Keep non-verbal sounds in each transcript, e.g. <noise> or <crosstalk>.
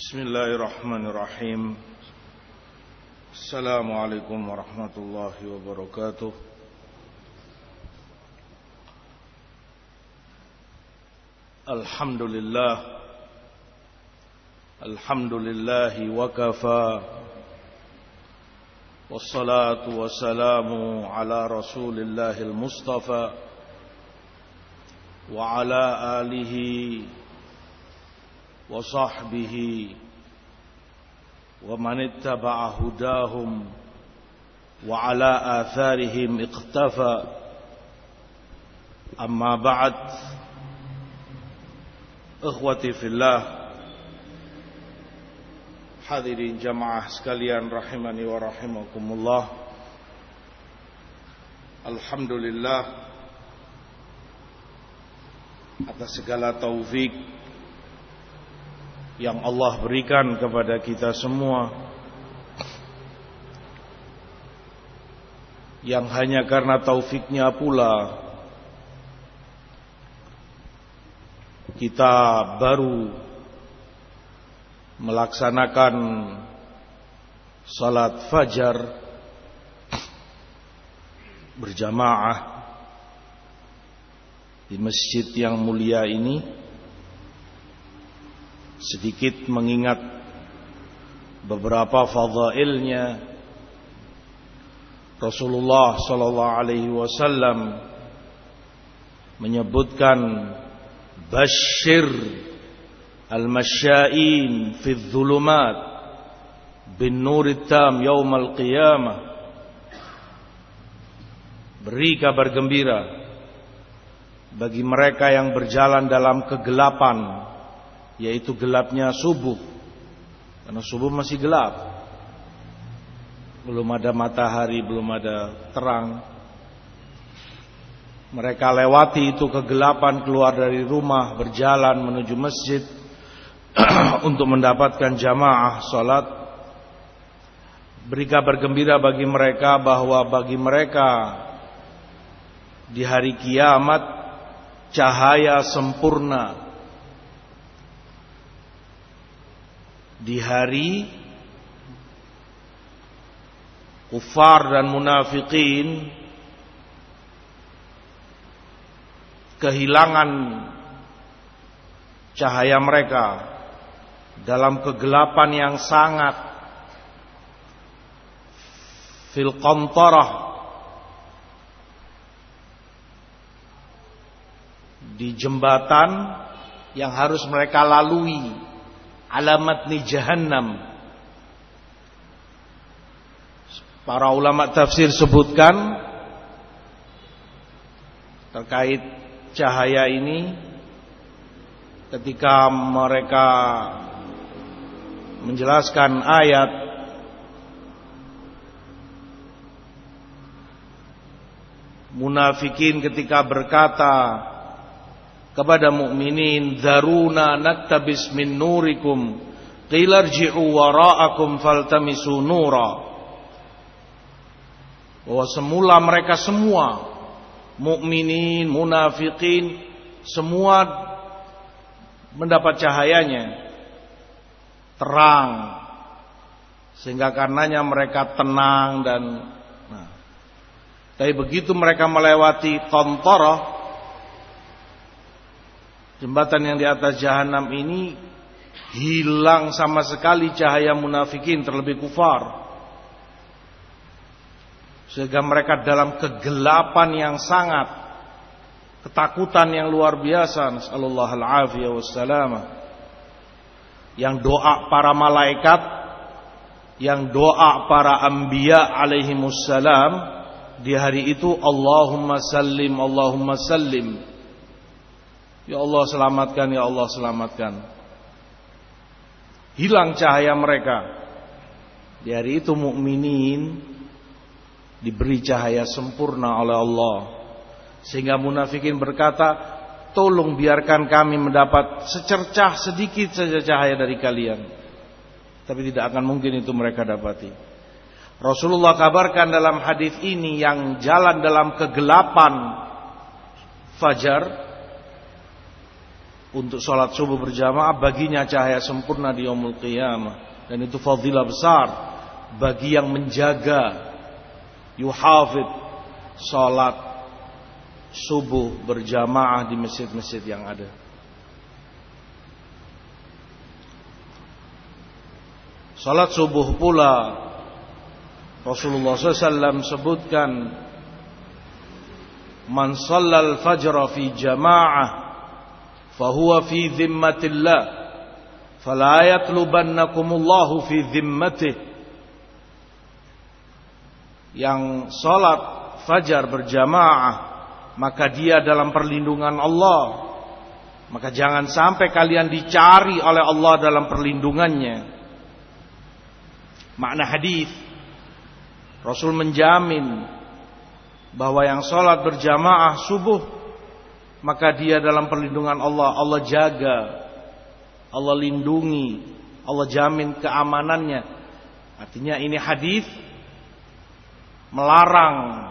بسم الله الرحمن الرحيم. السلام عليكم ورحمة الله وبركاته. الحمد لله. الحمد لله وكفى. والصلاة والسلام على رسول الله المصطفى. وعلى آله وصحبه ومن اتبع هداهم وعلى آثارهم اقتفى. أما بعد إخوتي في الله حذرين جماعة سكاليان رحمني ورحمكم الله. الحمد لله atas segala taufik yang Allah berikan kepada kita semua yang hanya karena taufiknya pula kita baru melaksanakan salat fajar berjamaah di masjid yang mulia ini sedikit mengingat beberapa fadailnya. Rasulullah sallallahu alaihi wasallam menyebutkan bashir al-masya'in fi dhulumat bin nur tam yaumal qiyamah beri kabar gembira bagi mereka yang berjalan dalam kegelapan yaitu gelapnya subuh. Karena subuh masih gelap. Belum ada matahari belum ada terang. Mereka lewati itu kegelapan keluar dari rumah berjalan menuju masjid <clears throat> untuk mendapatkan jamaah salat beri kabar gembira bagi mereka bahwa bagi mereka di hari kiamat cahaya sempurna di hari kufar dan munafikin kehilangan cahaya mereka dalam kegelapan yang sangat fil di jembatan yang harus mereka lalui alamat ni jahannam. Para ulama tafsir sebutkan terkait cahaya ini ketika mereka menjelaskan ayat munafikin ketika berkata kepada mukminin daruna naktabis min nurikum qila irji'u wara'akum faltamisu nura bahwa semula mereka semua mukminin munafikin semua mendapat cahayanya terang sehingga karenanya mereka tenang dan nah. tapi begitu mereka melewati kontoroh jembatan yang di atas jahanam ini hilang sama sekali cahaya munafikin terlebih kufar. Sehingga mereka dalam kegelapan yang sangat ketakutan yang luar biasa. Nasallallahu alaihi wasallam yang doa para malaikat, yang doa para anbiya alaihi wassalam di hari itu Allahumma sallim, Allahumma sallim. Ya Allah selamatkan, ya Allah selamatkan. Hilang cahaya mereka. Di hari itu mukminin diberi cahaya sempurna oleh Allah. Sehingga munafikin berkata, Tolong biarkan kami mendapat secercah sedikit saja cahaya dari kalian. Tapi tidak akan mungkin itu mereka dapati. Rasulullah kabarkan dalam hadis ini yang jalan dalam kegelapan fajar untuk sholat subuh berjamaah baginya cahaya sempurna di yaumul qiyamah dan itu fadilah besar bagi yang menjaga yuhafid sholat subuh berjamaah di masjid-masjid yang ada. Salat subuh pula Rasulullah SAW sebutkan Man sallal fajra fi jama'ah fahuwa fi dhimmatillah fala yatlubannakumullahu fi dhimmatih yang salat fajar berjamaah maka dia dalam perlindungan Allah. Maka jangan sampai kalian dicari oleh Allah dalam perlindungannya. Makna hadis Rasul menjamin bahwa yang sholat berjamaah subuh maka dia dalam perlindungan Allah. Allah jaga, Allah lindungi, Allah jamin keamanannya. Artinya ini hadis melarang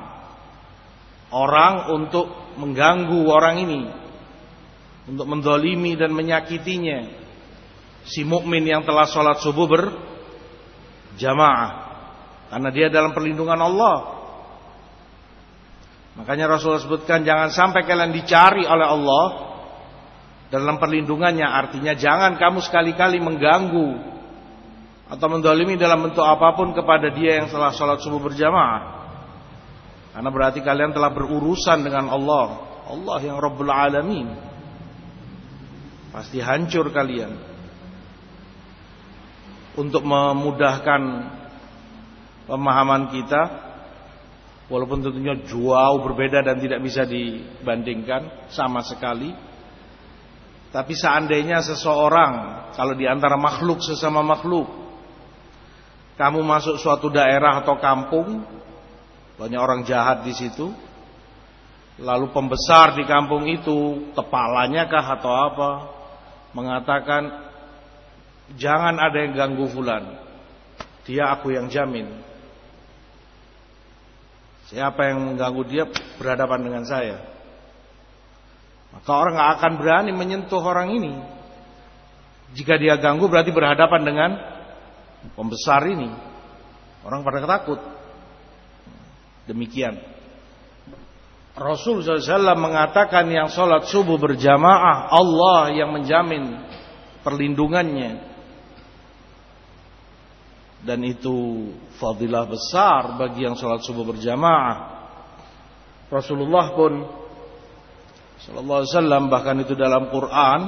orang untuk mengganggu orang ini, untuk mendolimi dan menyakitinya. Si mukmin yang telah sholat subuh berjamaah, karena dia dalam perlindungan Allah. Makanya Rasulullah sebutkan jangan sampai kalian dicari oleh Allah dalam perlindungannya. Artinya jangan kamu sekali-kali mengganggu atau mendolimi dalam bentuk apa pun kepada dia yang telah sholat subuh berjamaah. Karena berarti kalian telah berurusan dengan Allah. Allah yang Rabbul Alamin. Pasti hancur kalian. Untuk memudahkan pemahaman kita, walaupun tentunya jauh berbeda dan tidak bisa dibandingkan sama sekali. Tapi seandainya seseorang kalau di antara makhluk sesama makhluk kamu masuk suatu daerah atau kampung banyak orang jahat di situ lalu pembesar di kampung itu kepalanya kah atau apa mengatakan jangan ada yang ganggu fulan dia aku yang jamin Siapa yang mengganggu dia berhadapan dengan saya. Maka orang nggak akan berani menyentuh orang ini. Jika dia ganggu berarti berhadapan dengan pembesar ini. Orang pada takut. Demikian. Rasul SAW mengatakan yang sholat subuh berjamaah Allah yang menjamin perlindungannya dan itu fadilah besar bagi yang sholat subuh berjamaah. Rasulullah pun Sallallahu Alaihi Wasallam bahkan itu dalam Quran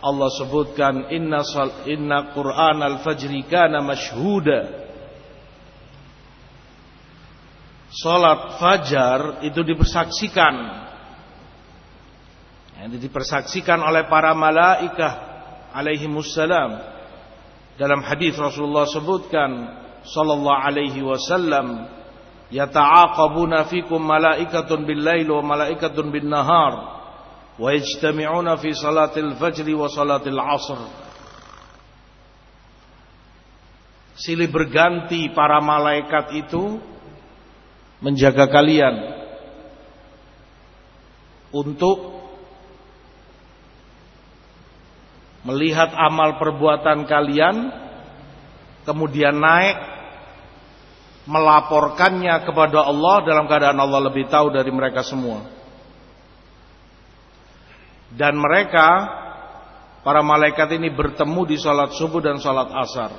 Allah sebutkan inna sal, inna Quran al fajri kana mashhuda. Salat fajar itu dipersaksikan. Yang dipersaksikan oleh para malaikat alaihi wassalam dalam hadis Rasulullah sebutkan sallallahu alaihi wasallam yata'aqabuna fikum malaikatun bil lail wa malaikatun bin nahar wa yajtami'una fi salatil fajri wa salatil asr. Silih berganti para malaikat itu menjaga kalian untuk melihat amal perbuatan kalian kemudian naik melaporkannya kepada Allah dalam keadaan Allah lebih tahu dari mereka semua. Dan mereka para malaikat ini bertemu di sholat subuh dan sholat asar.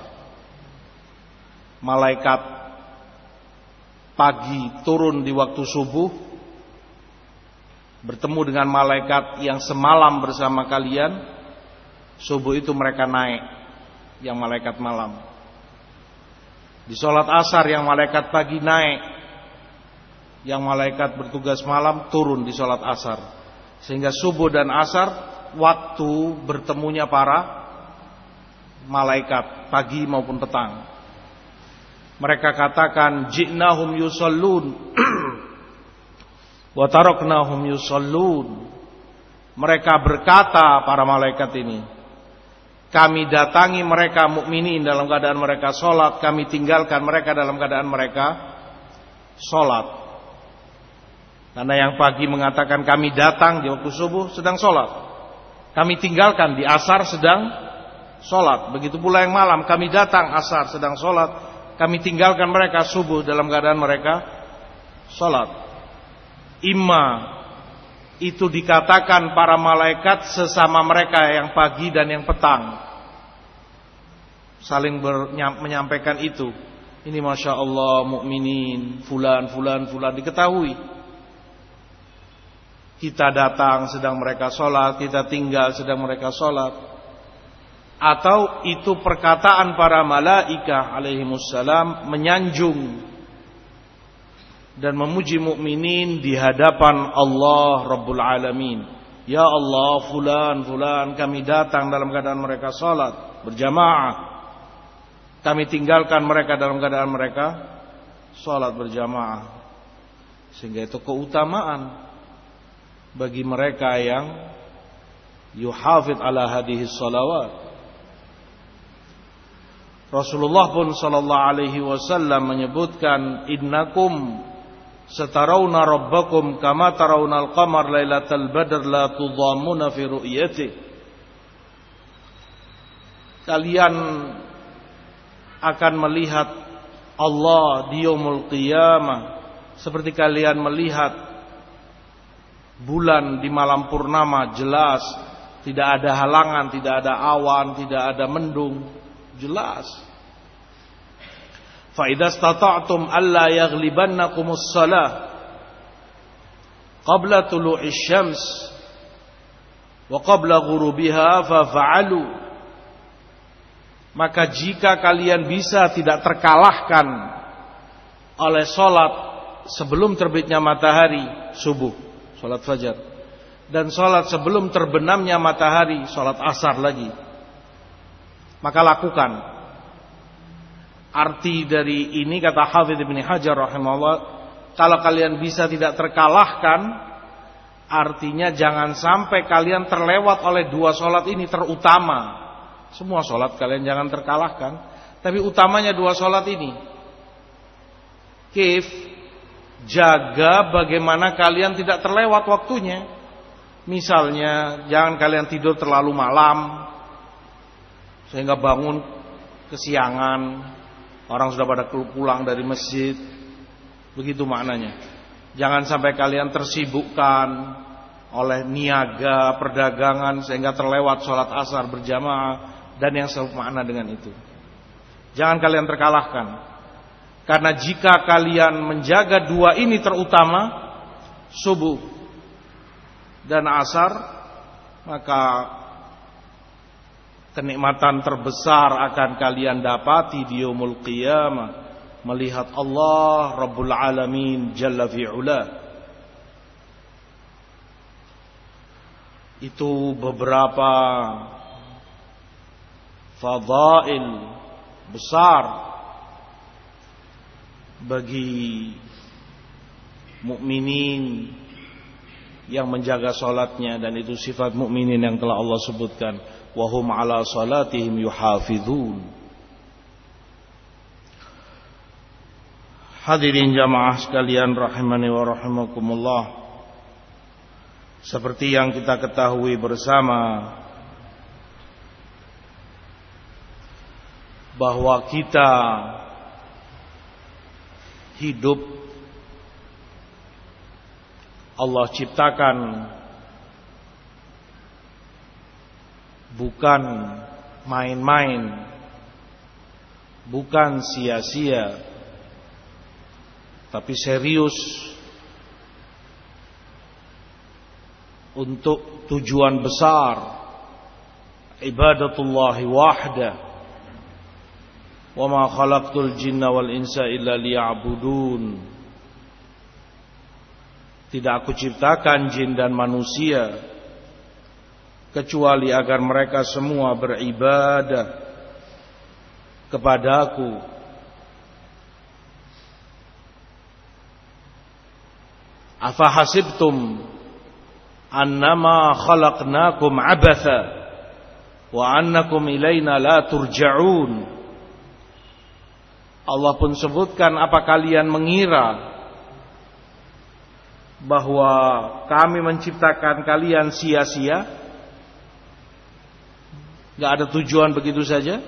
Malaikat pagi turun di waktu subuh bertemu dengan malaikat yang semalam bersama kalian Subuh itu mereka naik Yang malaikat malam. Di sholat asar yang malaikat pagi naik Yang malaikat bertugas malam turun di sholat asar. Sehingga subuh dan asar Waktu bertemunya para Malaikat Pagi maupun petang. Mereka katakan Ji'nahum yusallun. <clears throat> Wataroknahum yusallun. Mereka berkata para malaikat ini kami datangi mereka mukminin dalam keadaan mereka sholat. Kami tinggalkan mereka dalam keadaan mereka sholat. Karena yang pagi mengatakan kami datang di waktu subuh sedang sholat. Kami tinggalkan di asar sedang sholat. Begitu pula yang malam kami datang asar sedang sholat. Kami tinggalkan mereka subuh dalam keadaan mereka sholat. Imma itu dikatakan para malaikat sesama mereka yang pagi dan yang petang. Saling menyampaikan itu. Ini masya Allah mukminin fulan fulan fulan diketahui. Kita datang sedang mereka sholat, kita tinggal sedang mereka sholat. Atau itu perkataan para malaika alaihimussalam menyanjung dan memuji mukminin di hadapan Allah Rabbul Alamin. Ya Allah, fulan, fulan, kami datang dalam keadaan mereka sholat berjamaah. Kami tinggalkan mereka dalam keadaan mereka sholat berjamaah. Sehingga itu keutamaan bagi mereka yang yuhafid ala hadihis salawat. Rasulullah pun sallallahu alaihi wasallam menyebutkan innakum satarawna rabbakum kama tarawna al-qamar lailatal badr la tudhammuna fi ru'yati. Kalian akan melihat Allah di yaumul qiyamah seperti kalian melihat bulan di malam purnama jelas tidak ada halangan, tidak ada awan, tidak ada mendung, jelas. Fa idza stata'tum alla yaghlibannakumus salah qabla tulu'isy syams wa qabla ghurubiha fa fa'alu. Maka jika kalian bisa tidak terkalahkan oleh salat sebelum terbitnya matahari subuh Sholat fajar Dan sholat sebelum terbenamnya matahari Sholat asar lagi Maka lakukan Arti dari ini kata Hafidh bin Hajar rahimahullah Kalau kalian bisa tidak terkalahkan Artinya jangan sampai kalian terlewat oleh dua sholat ini terutama Semua sholat kalian jangan terkalahkan Tapi utamanya dua sholat ini Kif Jaga bagaimana kalian tidak terlewat waktunya. Misalnya, jangan kalian tidur terlalu malam sehingga bangun kesiangan. Orang sudah pada pulang dari masjid. Begitu maknanya. Jangan sampai kalian tersibukkan oleh niaga perdagangan sehingga terlewat sholat asar berjamaah dan yang semakna dengan itu. Jangan kalian terkalahkan karena jika kalian menjaga dua ini terutama subuh dan asar maka kenikmatan terbesar akan kalian dapati di yaumul qiyamah. Melihat Allah Rabbul Alamin Jalla fi'ula itu beberapa fadail besar bagi mukminin yang menjaga salatnya dan itu sifat mukminin yang telah Allah sebutkan wahum ala salatihim yuhafizun. Hadirin jamaah sekalian rahimani wa rahimakumullah. Seperti yang kita ketahui bersama bahwa kita hidup Allah ciptakan bukan main-main, bukan sia-sia, tapi serius. Untuk tujuan besar. Ibadatullahi wahda wa ma khalaqtul jinna wal insa illa liya'budun. Tidak aku ciptakan jin dan manusia kecuali agar mereka semua beribadah kepadaku. Afa hasibtum annama khalaqnakum abatha wa annakum ilaina la turja'un Allah pun sebutkan apa kalian mengira bahwa kami menciptakan kalian sia-sia Gak ada tujuan begitu saja.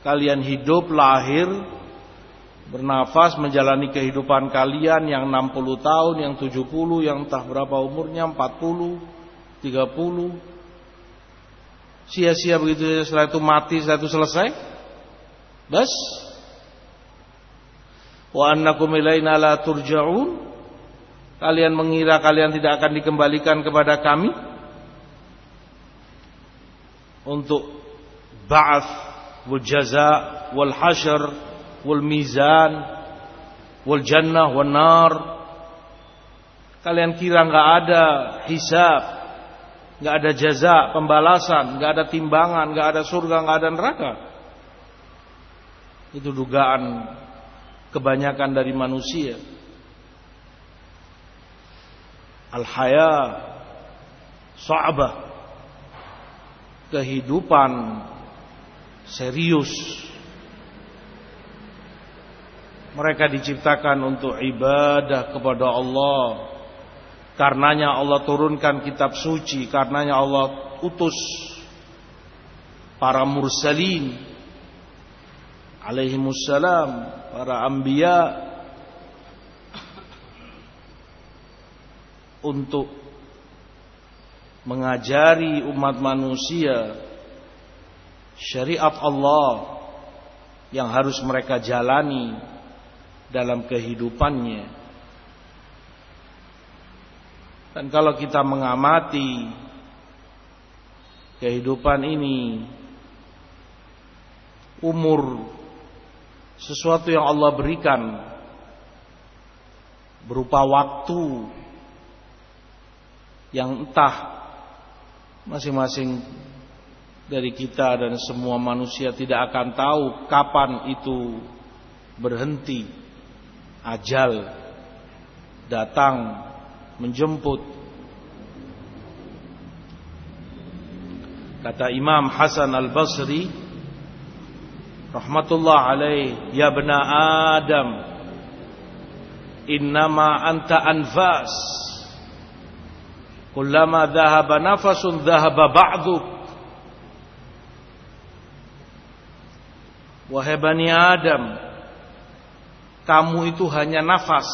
Kalian hidup, lahir, bernafas, menjalani kehidupan kalian yang 60 tahun, yang 70, yang entah berapa umurnya, 40, 30. Sia-sia begitu saja setelah itu mati, setelah itu selesai. Bas. Wa annakum ilaina la turja'un. Kalian mengira kalian tidak akan dikembalikan kepada kami untuk ba'ats wal jaza wal hasyr wal mizan wal jannah wal nar. Kalian kira nggak ada hisab nggak ada jaza pembalasan nggak ada timbangan nggak ada surga nggak ada neraka. Itu dugaan kebanyakan dari manusia. Al haya sa'bah kehidupan serius. Mereka diciptakan untuk ibadah kepada Allah. Karenanya Allah turunkan kitab suci, karenanya Allah utus para mursalin alaihi salam, para anbiya untuk mengajari umat manusia syariat Allah yang harus mereka jalani dalam kehidupannya. Dan kalau kita mengamati kehidupan ini umur sesuatu yang Allah berikan berupa waktu yang entah masing-masing dari kita dan semua manusia tidak akan tahu kapan itu berhenti ajal datang menjemput. Kata Imam Hasan Al-Basri rahmatullah alaih ya bena Adam innama anta anfas Kullama dhahaba nafasun dhahaba ba'du. Wahai Bani Adam, kamu itu hanya nafas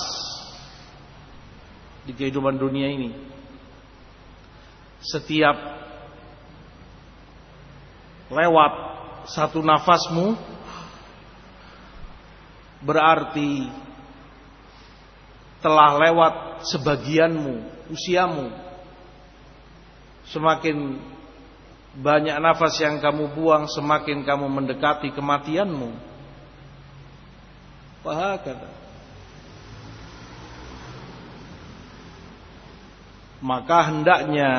di kehidupan dunia ini. Setiap lewat satu nafasmu berarti telah lewat sebagianmu, usiamu. Semakin banyak nafas yang kamu buang Semakin kamu mendekati kematianmu. Wahakata Maka hendaknya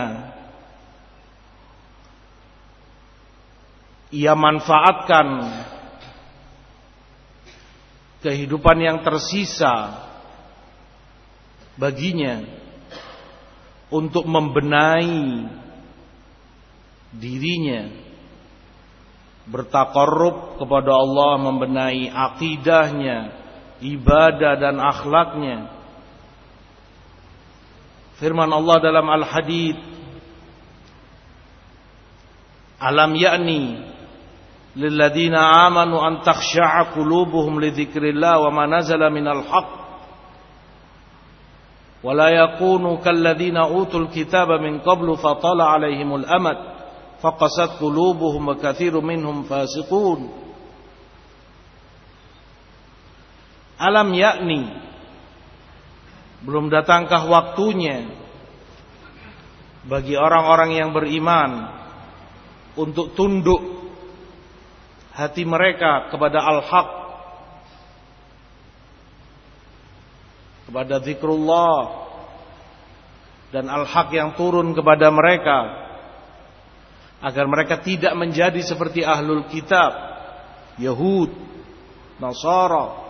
Ia manfaatkan Kehidupan yang tersisa Baginya Untuk membenahi dirinya bertakarrub kepada Allah membenahi akidahnya ibadah dan akhlaknya firman Allah dalam al-hadid alam ya'ni lilladina amanu an takhsha'a qulubuhum li dzikrillah wa ma nazala minal haqq ولا يكونوا كالذين أوتوا الكتاب من قبل فطال عليهم الأمد faqasat qulubuhum wa katsirun minhum fasiqun. Alam yakni belum datangkah waktunya bagi orang-orang yang beriman untuk tunduk hati mereka kepada al-haq kepada zikrullah dan al-haq yang turun kepada mereka agar mereka tidak menjadi seperti ahlul kitab Yahud Nasara.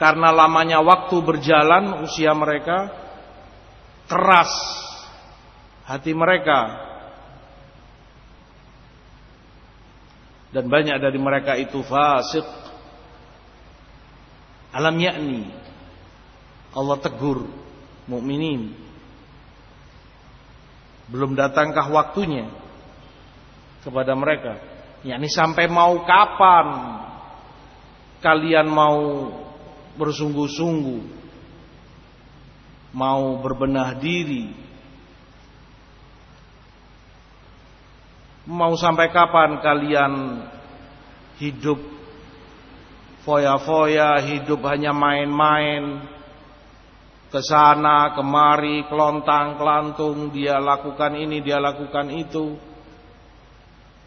Karena lamanya waktu berjalan usia mereka keras hati mereka. Dan banyak dari mereka itu fasik. Alam yakni Allah tegur mukminin. Belum datangkah waktunya kepada mereka. yakni sampai mau kapan kalian mau bersungguh-sungguh mau berbenah diri mau sampai kapan kalian hidup foya-foya hidup hanya main-main ke sana kemari kelontang kelantung dia lakukan ini dia lakukan itu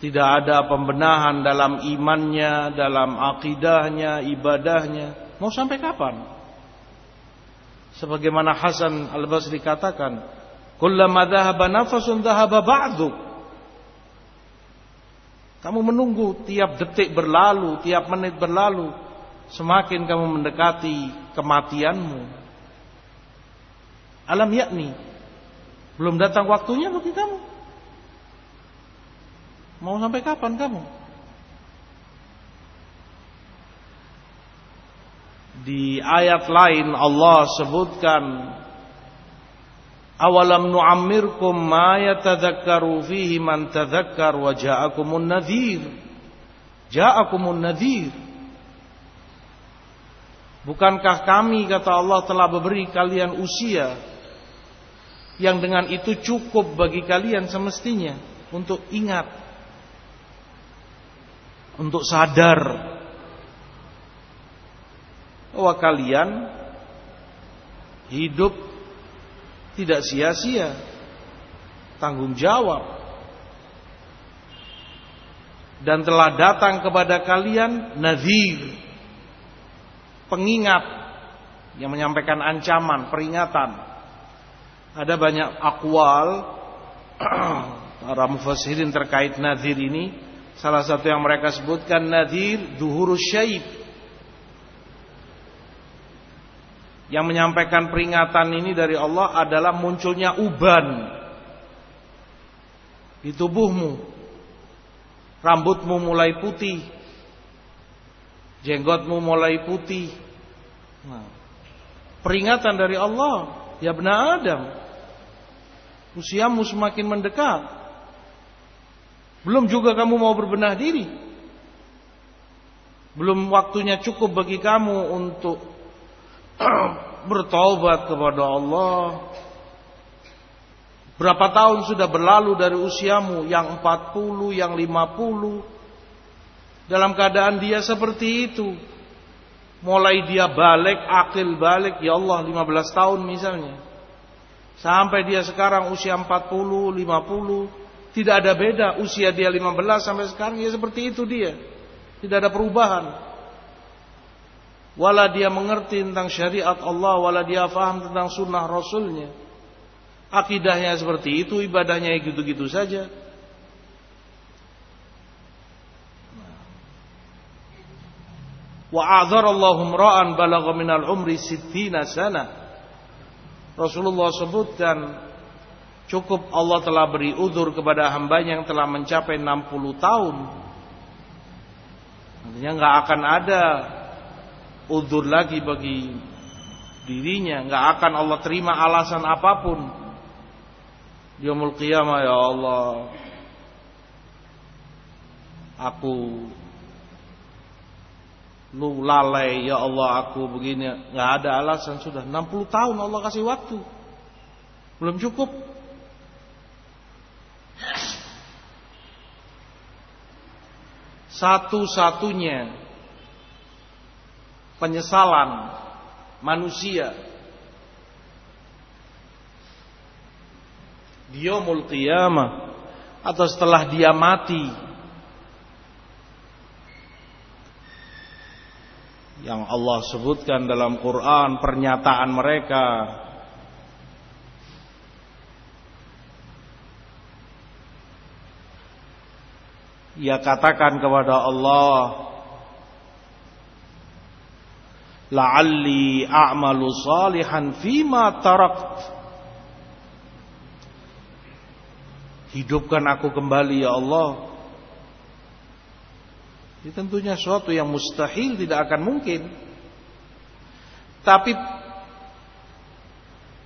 tidak ada pembenahan dalam imannya, dalam akidahnya, ibadahnya. Mau sampai kapan? Sebagaimana Hasan Al-Basri katakan, "Kullama dhahaba nafasun dhahaba ba'du." Kamu menunggu tiap detik berlalu, tiap menit berlalu, semakin kamu mendekati kematianmu. Alam yakni belum datang waktunya bagi kamu. Mau sampai kapan kamu? Di ayat lain Allah sebutkan Awalam nu'ammirkum ma yatadhakkaru fihi man tadhakkar wa ja'akumun nadhir. Ja'akumun nadhir. Bukankah kami kata Allah telah memberi kalian usia yang dengan itu cukup bagi kalian semestinya untuk ingat untuk sadar. Bahwa kalian hidup tidak sia-sia, tanggung jawab, dan telah datang kepada kalian nazir, pengingat yang menyampaikan ancaman, peringatan. Ada banyak akwal <clears throat> para mufassirin terkait nazir ini Salah satu yang mereka sebutkan nadir duhurus syaib. Yang menyampaikan peringatan ini dari Allah adalah munculnya uban di tubuhmu. Rambutmu mulai putih. Jenggotmu mulai putih. Nah, peringatan dari Allah, ya benar Adam. Usiamu semakin mendekat. Belum juga kamu mau berbenah diri. Belum waktunya cukup bagi kamu untuk <clears throat> bertobat kepada Allah. Berapa tahun sudah berlalu dari usiamu yang 40, yang 50. Dalam keadaan dia seperti itu. Mulai dia balik, akil balik, ya Allah 15 tahun misalnya. Sampai dia sekarang usia 40, 50, tidak ada beda usia dia 15 sampai sekarang ya seperti itu dia. Tidak ada perubahan. Wala dia mengerti tentang syariat Allah, wala dia faham tentang sunnah Rasulnya. Akidahnya seperti itu, ibadahnya gitu-gitu saja. Wa ra'an balagha minal umri sittina sana. Rasulullah sebutkan Cukup Allah telah beri udur kepada hambanya yang telah mencapai 60 tahun. Artinya nggak akan ada udur lagi bagi dirinya. nggak akan Allah terima alasan apa pun. Yaumul qiyamah ya Allah. Aku lu lalai ya Allah aku begini nggak ada alasan sudah 60 tahun Allah kasih waktu belum cukup satu-satunya penyesalan manusia. Di yaumul atau setelah dia mati yang Allah sebutkan dalam Quran pernyataan mereka ia katakan kepada Allah la'alli a'malu salihan fima tarakt. Hidupkan aku kembali ya Allah. Ini tentunya suatu yang mustahil tidak akan mungkin. Tapi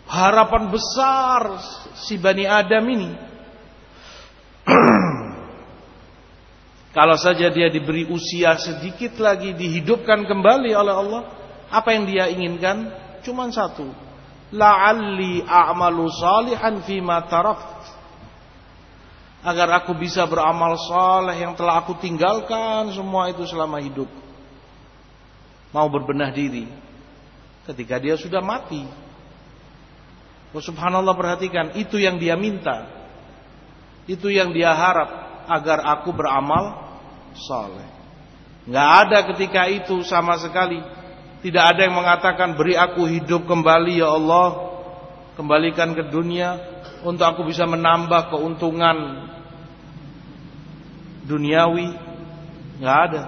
harapan besar si Bani Adam ini Kalau saja dia diberi usia sedikit lagi dihidupkan kembali oleh Allah, apa yang dia inginkan? Cuma satu. La'alli a'malu salihan fima tarakt. Agar aku bisa beramal saleh yang telah aku tinggalkan semua itu selama hidup. Mau berbenah diri. Ketika dia sudah mati. Oh, subhanallah perhatikan, itu yang dia minta. Itu yang dia harap agar aku beramal saleh. Nggak ada ketika itu sama sekali. Tidak ada yang mengatakan beri aku hidup kembali ya Allah. Kembalikan ke dunia untuk aku bisa menambah keuntungan duniawi. Nggak ada.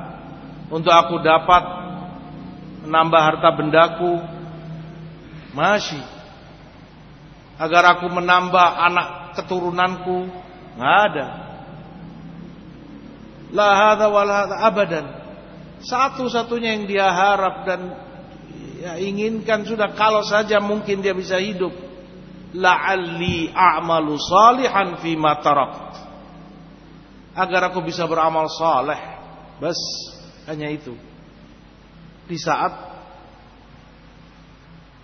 Untuk aku dapat menambah harta bendaku. Masih. Agar aku menambah anak keturunanku. Nggak ada. La hadza wal hadza abadan. Satu-satunya yang dia harap dan ya, inginkan sudah kalau saja mungkin dia bisa hidup. La'alli a'malu salihan fi ma. Agar aku bisa beramal saleh. Bas, hanya itu. Di saat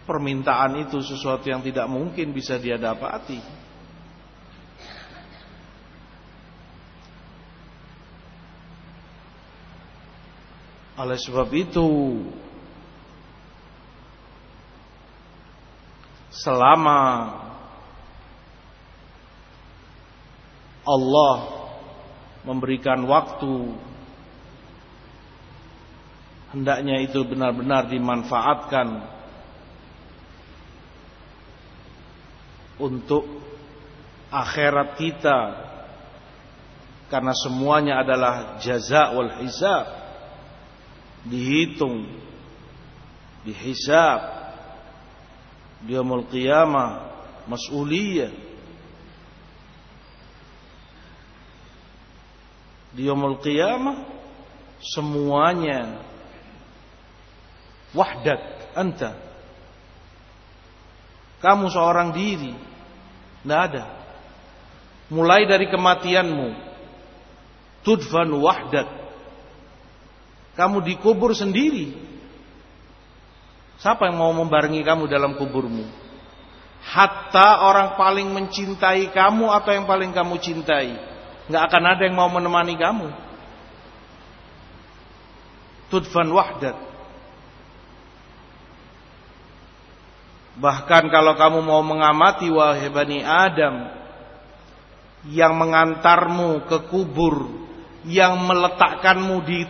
permintaan itu sesuatu yang tidak mungkin bisa dia dapati. Oleh sebab itu selama Allah memberikan waktu hendaknya itu benar-benar dimanfaatkan untuk akhirat kita. Karena semuanya adalah jaza wal hisab dihitung dihisab di yaumul qiyamah mas'uliyah. Di yaumul qiyamah semuanya wahdat anta. Kamu seorang diri tidak ada. Mulai dari kematianmu tudfan wahdat kamu dikubur sendiri. Siapa yang mau membarengi kamu dalam kuburmu? Hatta orang paling mencintai kamu atau yang paling kamu cintai. Nggak akan ada yang mau menemani kamu. Tudfan wahdat. Bahkan kalau kamu mau mengamati wahai Bani Adam yang mengantarmu ke kubur, yang meletakkanmu di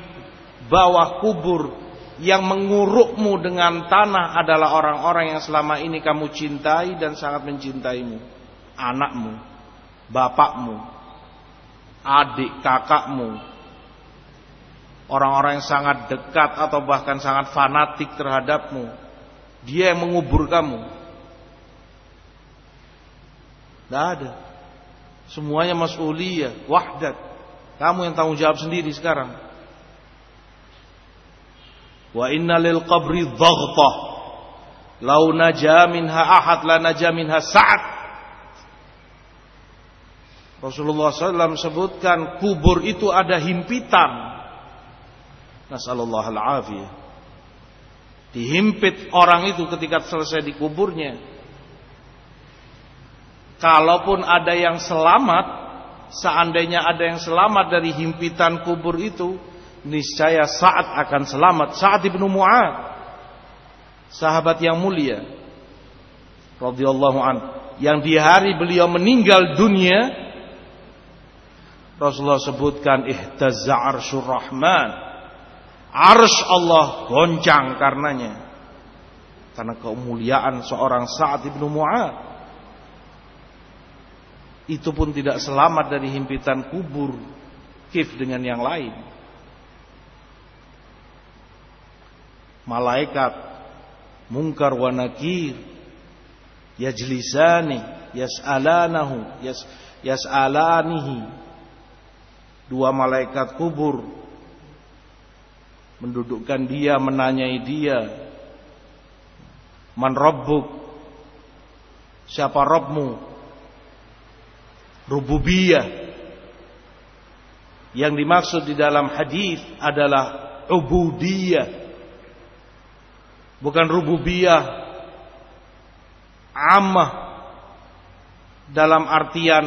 bawah kubur yang mengurukmu dengan tanah adalah orang-orang yang selama ini kamu cintai dan sangat mencintaimu. Anakmu, bapakmu, adik kakakmu, orang-orang yang sangat dekat atau bahkan sangat fanatik terhadapmu. Dia yang mengubur kamu. Tidak ada. Semuanya mas'uliyah, wahdat. Kamu yang tanggung jawab sendiri sekarang. Wa inna lil qabri dhaghta. Lau naja minha ahad la naja minha sa'ad. Rasulullah SAW sebutkan kubur itu ada himpitan. Nasallallahu al-afiyah. Dihimpit orang itu ketika selesai dikuburnya. Kalaupun ada yang selamat, seandainya ada yang selamat dari himpitan kubur itu, niscaya saat akan selamat. Saat ibnu Mu'ad, sahabat yang mulia, radhiyallahu an, yang di hari beliau meninggal dunia, Rasulullah sebutkan ihtazza arsyur rahman. Arsh Allah goncang karenanya. Karena kemuliaan seorang Sa'ad ibnu Mu'ad. Itu pun tidak selamat dari himpitan kubur. Kif dengan yang lain. Malaikat mungkar wa nakir yajlisani yas'alanahu yas yas'alanihi. Dua malaikat kubur mendudukkan dia menanyai dia man rabbuk? Siapa rabbmu? Rububiyah. Yang dimaksud di dalam hadis adalah ubudiyah. Bukan rububiyah ammah dalam artian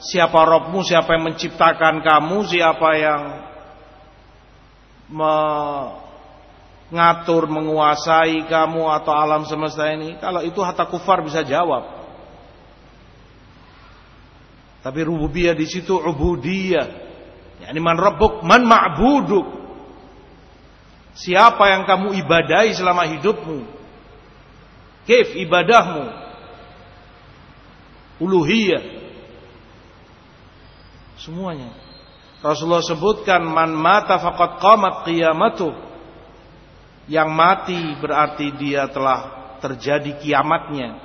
siapa Robmu, siapa yang menciptakan kamu, siapa yang mengatur, menguasai kamu atau alam semesta ini. Kalau itu hatta kufar bisa jawab. Tapi rububiyah di situ ubudiyah. Yani man rabbuk, man ma'buduk. Siapa yang kamu ibadahi selama hidupmu? Kif ibadahmu? Uluhiyah. Semuanya. Rasulullah sebutkan man mata faqad qamat qiyamatuh. Yang mati berarti dia telah terjadi kiamatnya.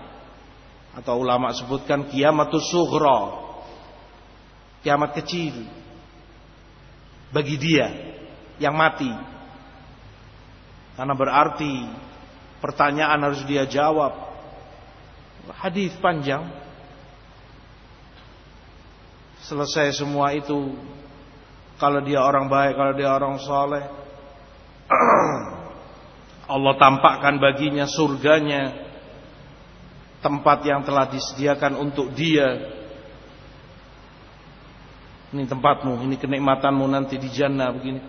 Atau ulama sebutkan kiamatus sughra kiamat kecil bagi dia yang mati. Karena berarti pertanyaan harus dia jawab. Hadis panjang. Selesai semua itu kalau dia orang baik, kalau dia orang soleh, <clears throat> Allah tampakkan baginya surganya, tempat yang telah disediakan untuk dia ini tempatmu, ini kenikmatanmu nanti di jannah begini.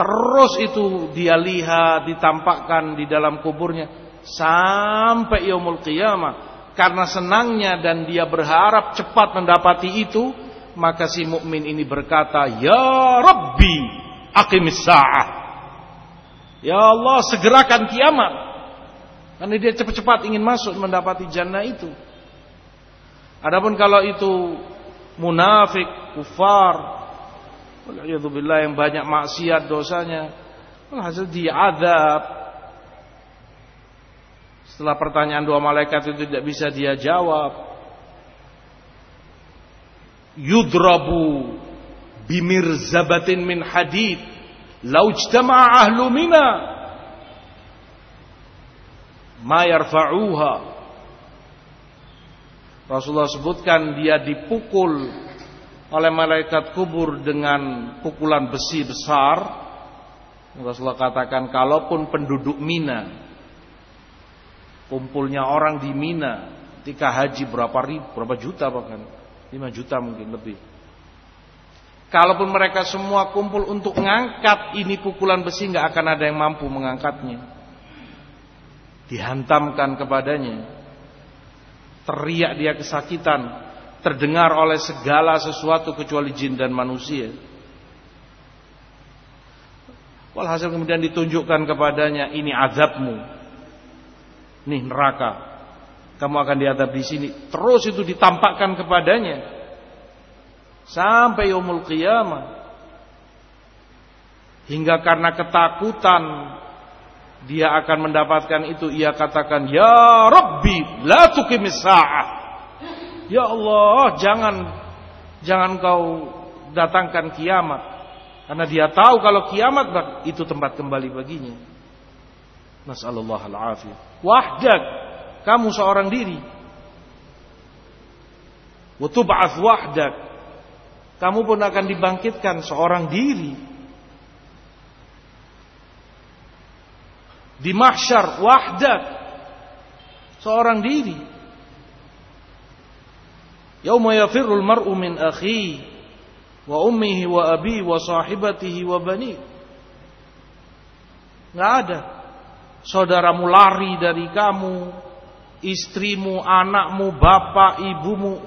Terus itu dia lihat, ditampakkan di dalam kuburnya sampai yaumul qiyamah. Karena senangnya dan dia berharap cepat mendapati itu, maka si mukmin ini berkata, "Ya Rabbi, aqimis sa'ah." Ya Allah, segerakan kiamat. Karena dia cepat-cepat ingin masuk mendapati jannah itu. Adapun kalau itu munafik, kufar, Alhamdulillah yang banyak maksiat dosanya, hasil diadab. Setelah pertanyaan dua malaikat itu tidak bisa dia jawab. Yudrabu bimir zabatin min hadid. Lau ijtama'a ahlu mina. Ma yarfa'uha Rasulullah sebutkan dia dipukul oleh malaikat kubur dengan pukulan besi besar. Rasulullah katakan kalaupun penduduk Mina kumpulnya orang di Mina ketika haji berapa ribu, berapa juta bahkan 5 juta mungkin lebih. Kalaupun mereka semua kumpul untuk mengangkat ini pukulan besi nggak akan ada yang mampu mengangkatnya. Dihantamkan kepadanya teriak dia kesakitan, terdengar oleh segala sesuatu kecuali jin dan manusia. Walhasil kemudian ditunjukkan kepadanya ini azabmu. Nih neraka. Kamu akan diadab di sini. Terus itu ditampakkan kepadanya sampai yaumul qiyamah. Hingga karena ketakutan dia akan mendapatkan itu ia katakan ya Rabbi la tuqimis sa'ah ya Allah jangan jangan kau datangkan kiamat. Karena dia tahu kalau kiamat itu tempat kembali baginya. Nasallallahu alafiyah. Wahdak kamu seorang diri. Wa wahdak kamu pun akan dibangkitkan seorang diri. Di mahsyar wahdat seorang diri yauma yafirul mar'u min akhi wa ummihi wa abi wa sahibatihi wa bani. Nggak ada. Saudaramu lari dari kamu istrimu anakmu bapak ibumu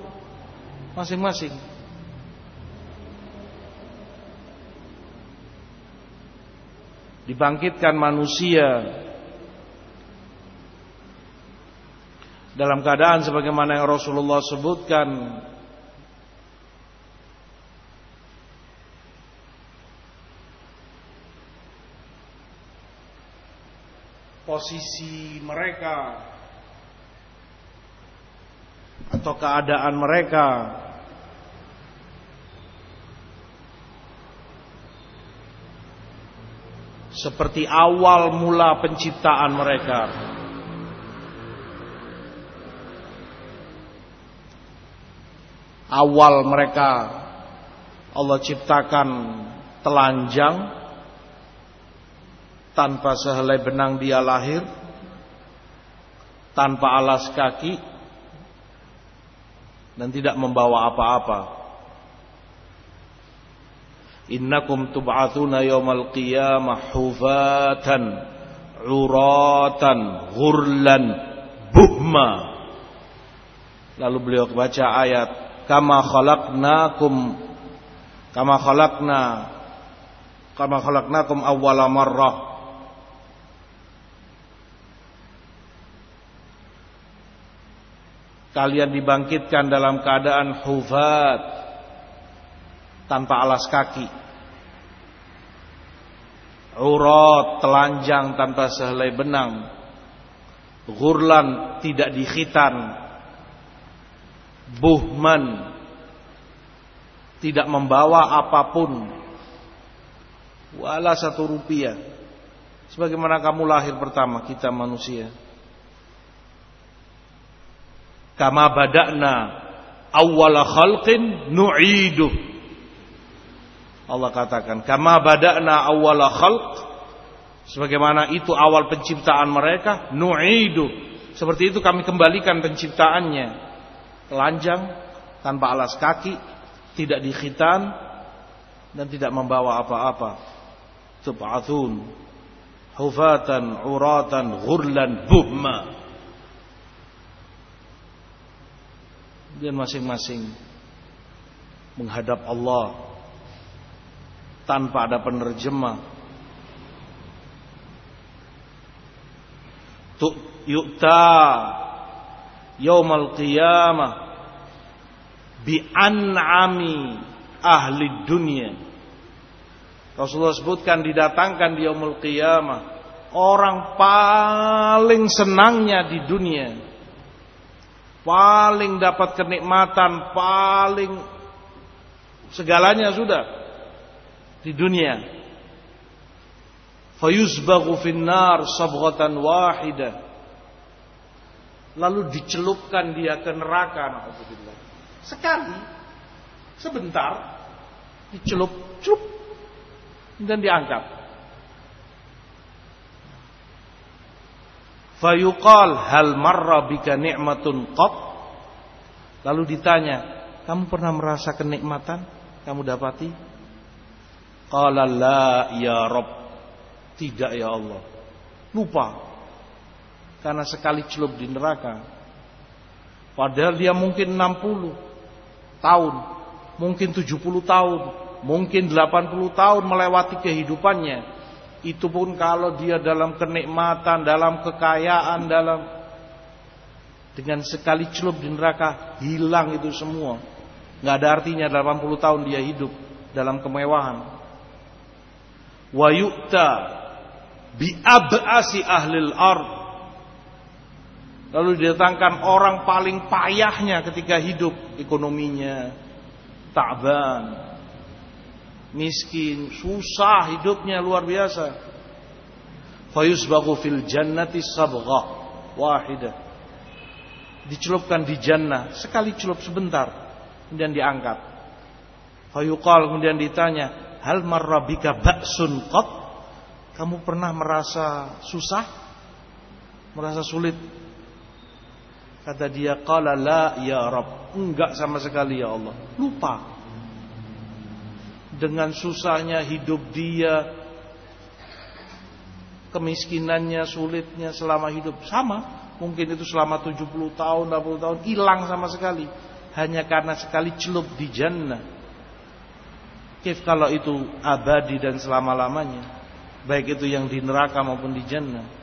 masing-masing. Dibangkitkan manusia dalam keadaan sebagaimana yang Rasulullah sebutkan posisi mereka atau keadaan mereka seperti awal mula penciptaan mereka awal mereka Allah ciptakan telanjang. Tanpa sehelai benang dia lahir. Tanpa alas kaki. Dan tidak membawa apa-apa. Innakum tub'atsuna yawmal qiyamah hufatan uratan ghurlan buhma. Lalu beliau baca ayat kama khalaqnakum kama khalaqna kama khalaqnakum awwala marrah. Kalian dibangkitkan dalam keadaan hufat tanpa alas kaki. Urat telanjang tanpa sehelai benang. Gurlan tidak dikhitan buhman. Tidak membawa apa pun. Wala satu rupiah. Sebagaimana kamu lahir pertama kita manusia. Kama bada'na awwala khalqin nu'idu. Allah katakan kama bada'na awwala khalq. Sebagaimana itu awal penciptaan mereka nu'idu. Seperti itu kami kembalikan penciptaannya telanjang tanpa alas kaki tidak dikhitan dan tidak membawa apa-apa. Tub'atsun hufatan uratan ghurlan buhma. Dia masing-masing menghadap Allah tanpa ada penerjemah. Tu yu'ta yaumal qiyamah bi an'ami ahli dunia. Rasulullah sebutkan didatangkan di yaumul qiyamah orang paling senangnya di dunia. Paling dapat kenikmatan, paling segalanya sudah di dunia. Fayuzbaghu finnar sabghatan wahidah. Lalu dicelupkan dia ke neraka. Alhamdulillah sekali sebentar dicelup celup dan diangkat. Fayuqal hal marra bika ni'matun qat? Lalu ditanya kamu pernah merasa kenikmatan kamu dapati? Qala la ya rob. Tidak ya Allah. Lupa. Karena sekali celup di neraka. Padahal dia mungkin 60 tahun, mungkin 70 tahun, mungkin 80 tahun melewati kehidupannya. Itu pun kalau dia dalam kenikmatan, dalam kekayaan, dalam dengan sekali celup di neraka hilang itu semua. Nggak ada artinya 80 tahun dia hidup dalam kemewahan. Wa yu'ta bi ab'asi ahlil ard. Lalu didatangkan orang paling payahnya ketika hidup ekonominya, ta'ban, miskin, susah hidupnya luar biasa. Fayusbagu fil jannati sabgha wahidah. Dicelupkan di jannah, sekali celup sebentar, kemudian diangkat. Fayuqal kemudian ditanya, "Hal marrabika ba'sun qat?" Kamu pernah merasa susah? Merasa sulit Kata dia, qala la ya Rabb. Enggak sama sekali ya Allah. Lupa. Dengan susahnya hidup dia, kemiskinannya, sulitnya selama hidup sama. Mungkin itu selama 70 tahun, 60 tahun hilang sama sekali. Hanya karena sekali celup di jannah. Kif kalau itu abadi dan selama-lamanya. Baik itu yang di neraka maupun di jannah.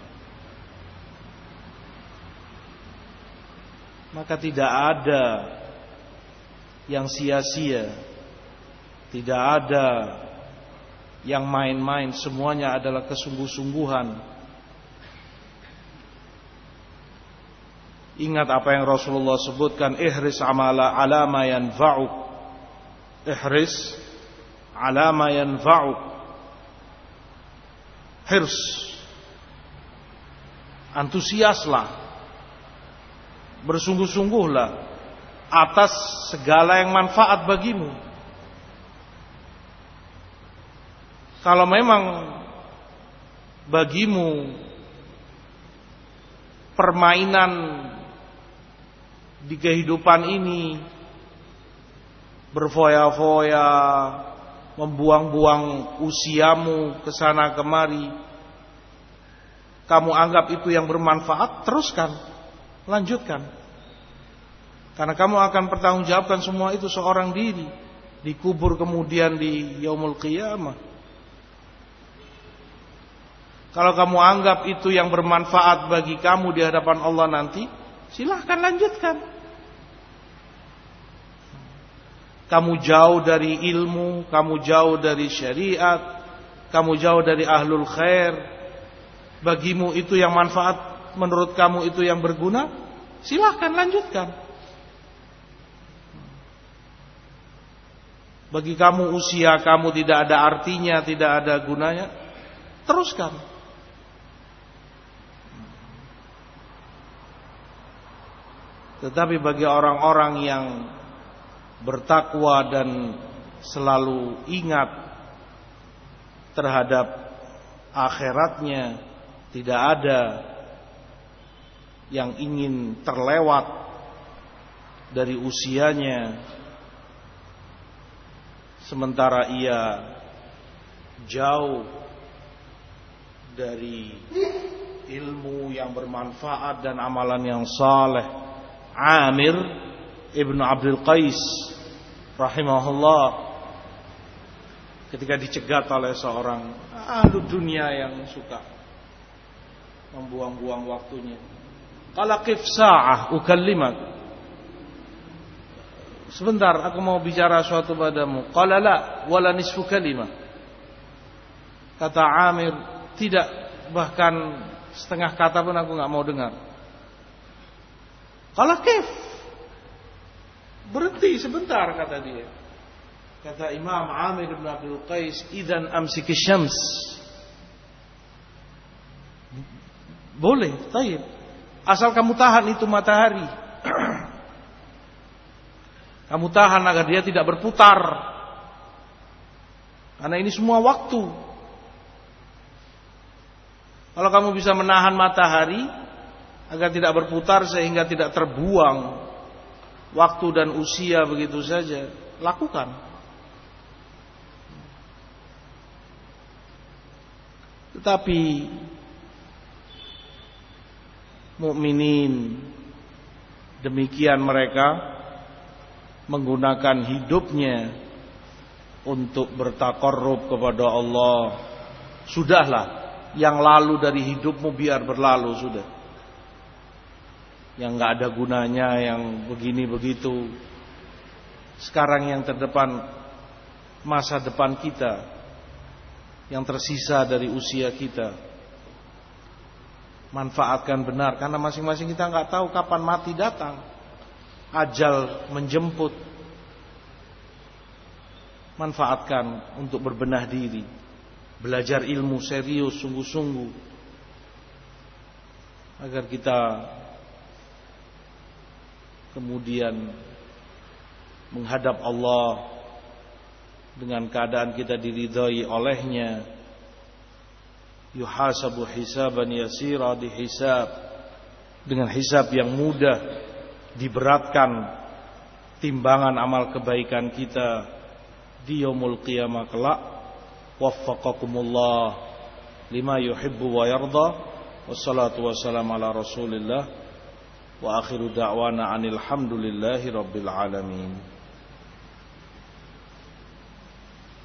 Maka tidak ada yang sia-sia, tidak ada yang main-main, semuanya adalah kesungguh-sungguhan. Ingat apa yang Rasulullah sebutkan, ihris amala alama yanfa'uk. Ihris alama yanfa'uk. Hirs. Antusiaslah bersungguh-sungguhlah atas segala yang manfaat bagimu. Kalau memang bagimu permainan di kehidupan ini berfoya-foya, membuang-buang usiamu ke sana kemari. Kamu anggap itu yang bermanfaat, teruskan, lanjutkan. Karena kamu akan pertanggungjawabkan semua itu seorang diri, dikubur kemudian di yaumul qiyamah. Kalau kamu anggap itu yang bermanfaat bagi kamu di hadapan Allah nanti, silahkan lanjutkan. Kamu jauh dari ilmu, kamu jauh dari syariat, kamu jauh dari ahlul khair. Bagimu itu yang manfaat, menurut kamu itu yang berguna, silahkan lanjutkan. Bagi kamu usia kamu tidak ada artinya, tidak ada gunanya, teruskan. Tetapi bagi orang-orang yang bertakwa dan selalu ingat terhadap akhiratnya tidak ada yang ingin terlewat dari usianya sementara ia jauh dari ilmu yang bermanfaat dan amalan yang saleh Amir Ibnu Abdul Qais rahimahullah ketika dicegat oleh seorang ahlu dunia yang suka membuang-buang waktunya. Qala qif sa'ah ukallimak. Sebentar aku mau bicara suatu padamu. Qala la wala nisfu kalimah. Kata Amir, tidak bahkan setengah kata pun aku nggak mau dengar. Qala kif Berhenti sebentar kata dia. Kata Imam Amir bin Abdul Qais, "Idzan amsik syams." Boleh, taib. Asal kamu tahan itu matahari. kamu tahan agar dia tidak berputar. Karena ini semua waktu. Kalau kamu bisa menahan matahari agar tidak berputar sehingga tidak terbuang waktu dan usia begitu saja, lakukan. Tetapi mukminin demikian mereka menggunakan hidupnya untuk bertakarrub kepada Allah. Sudahlah, yang lalu dari hidupmu biar berlalu sudah yang nggak ada gunanya, yang begini begitu. Sekarang yang terdepan masa depan kita, yang tersisa dari usia kita. Manfaatkan benar, karena masing-masing kita nggak tahu kapan mati datang, ajal menjemput. Manfaatkan untuk berbenah diri, belajar ilmu serius, sungguh-sungguh, agar kita kemudian menghadap Allah dengan keadaan kita diridhai olehnya yuhasabu hisaban yasira dihisab dengan hisab yang mudah diberatkan timbangan amal kebaikan kita di yaumul qiyamah kelak. Waffaqakumullah lima yuhibbu wa yarda. Wassalatu wassalamu ala rasulillah. Wa akhiru da'wana anil hamdulillahi rabbil alamin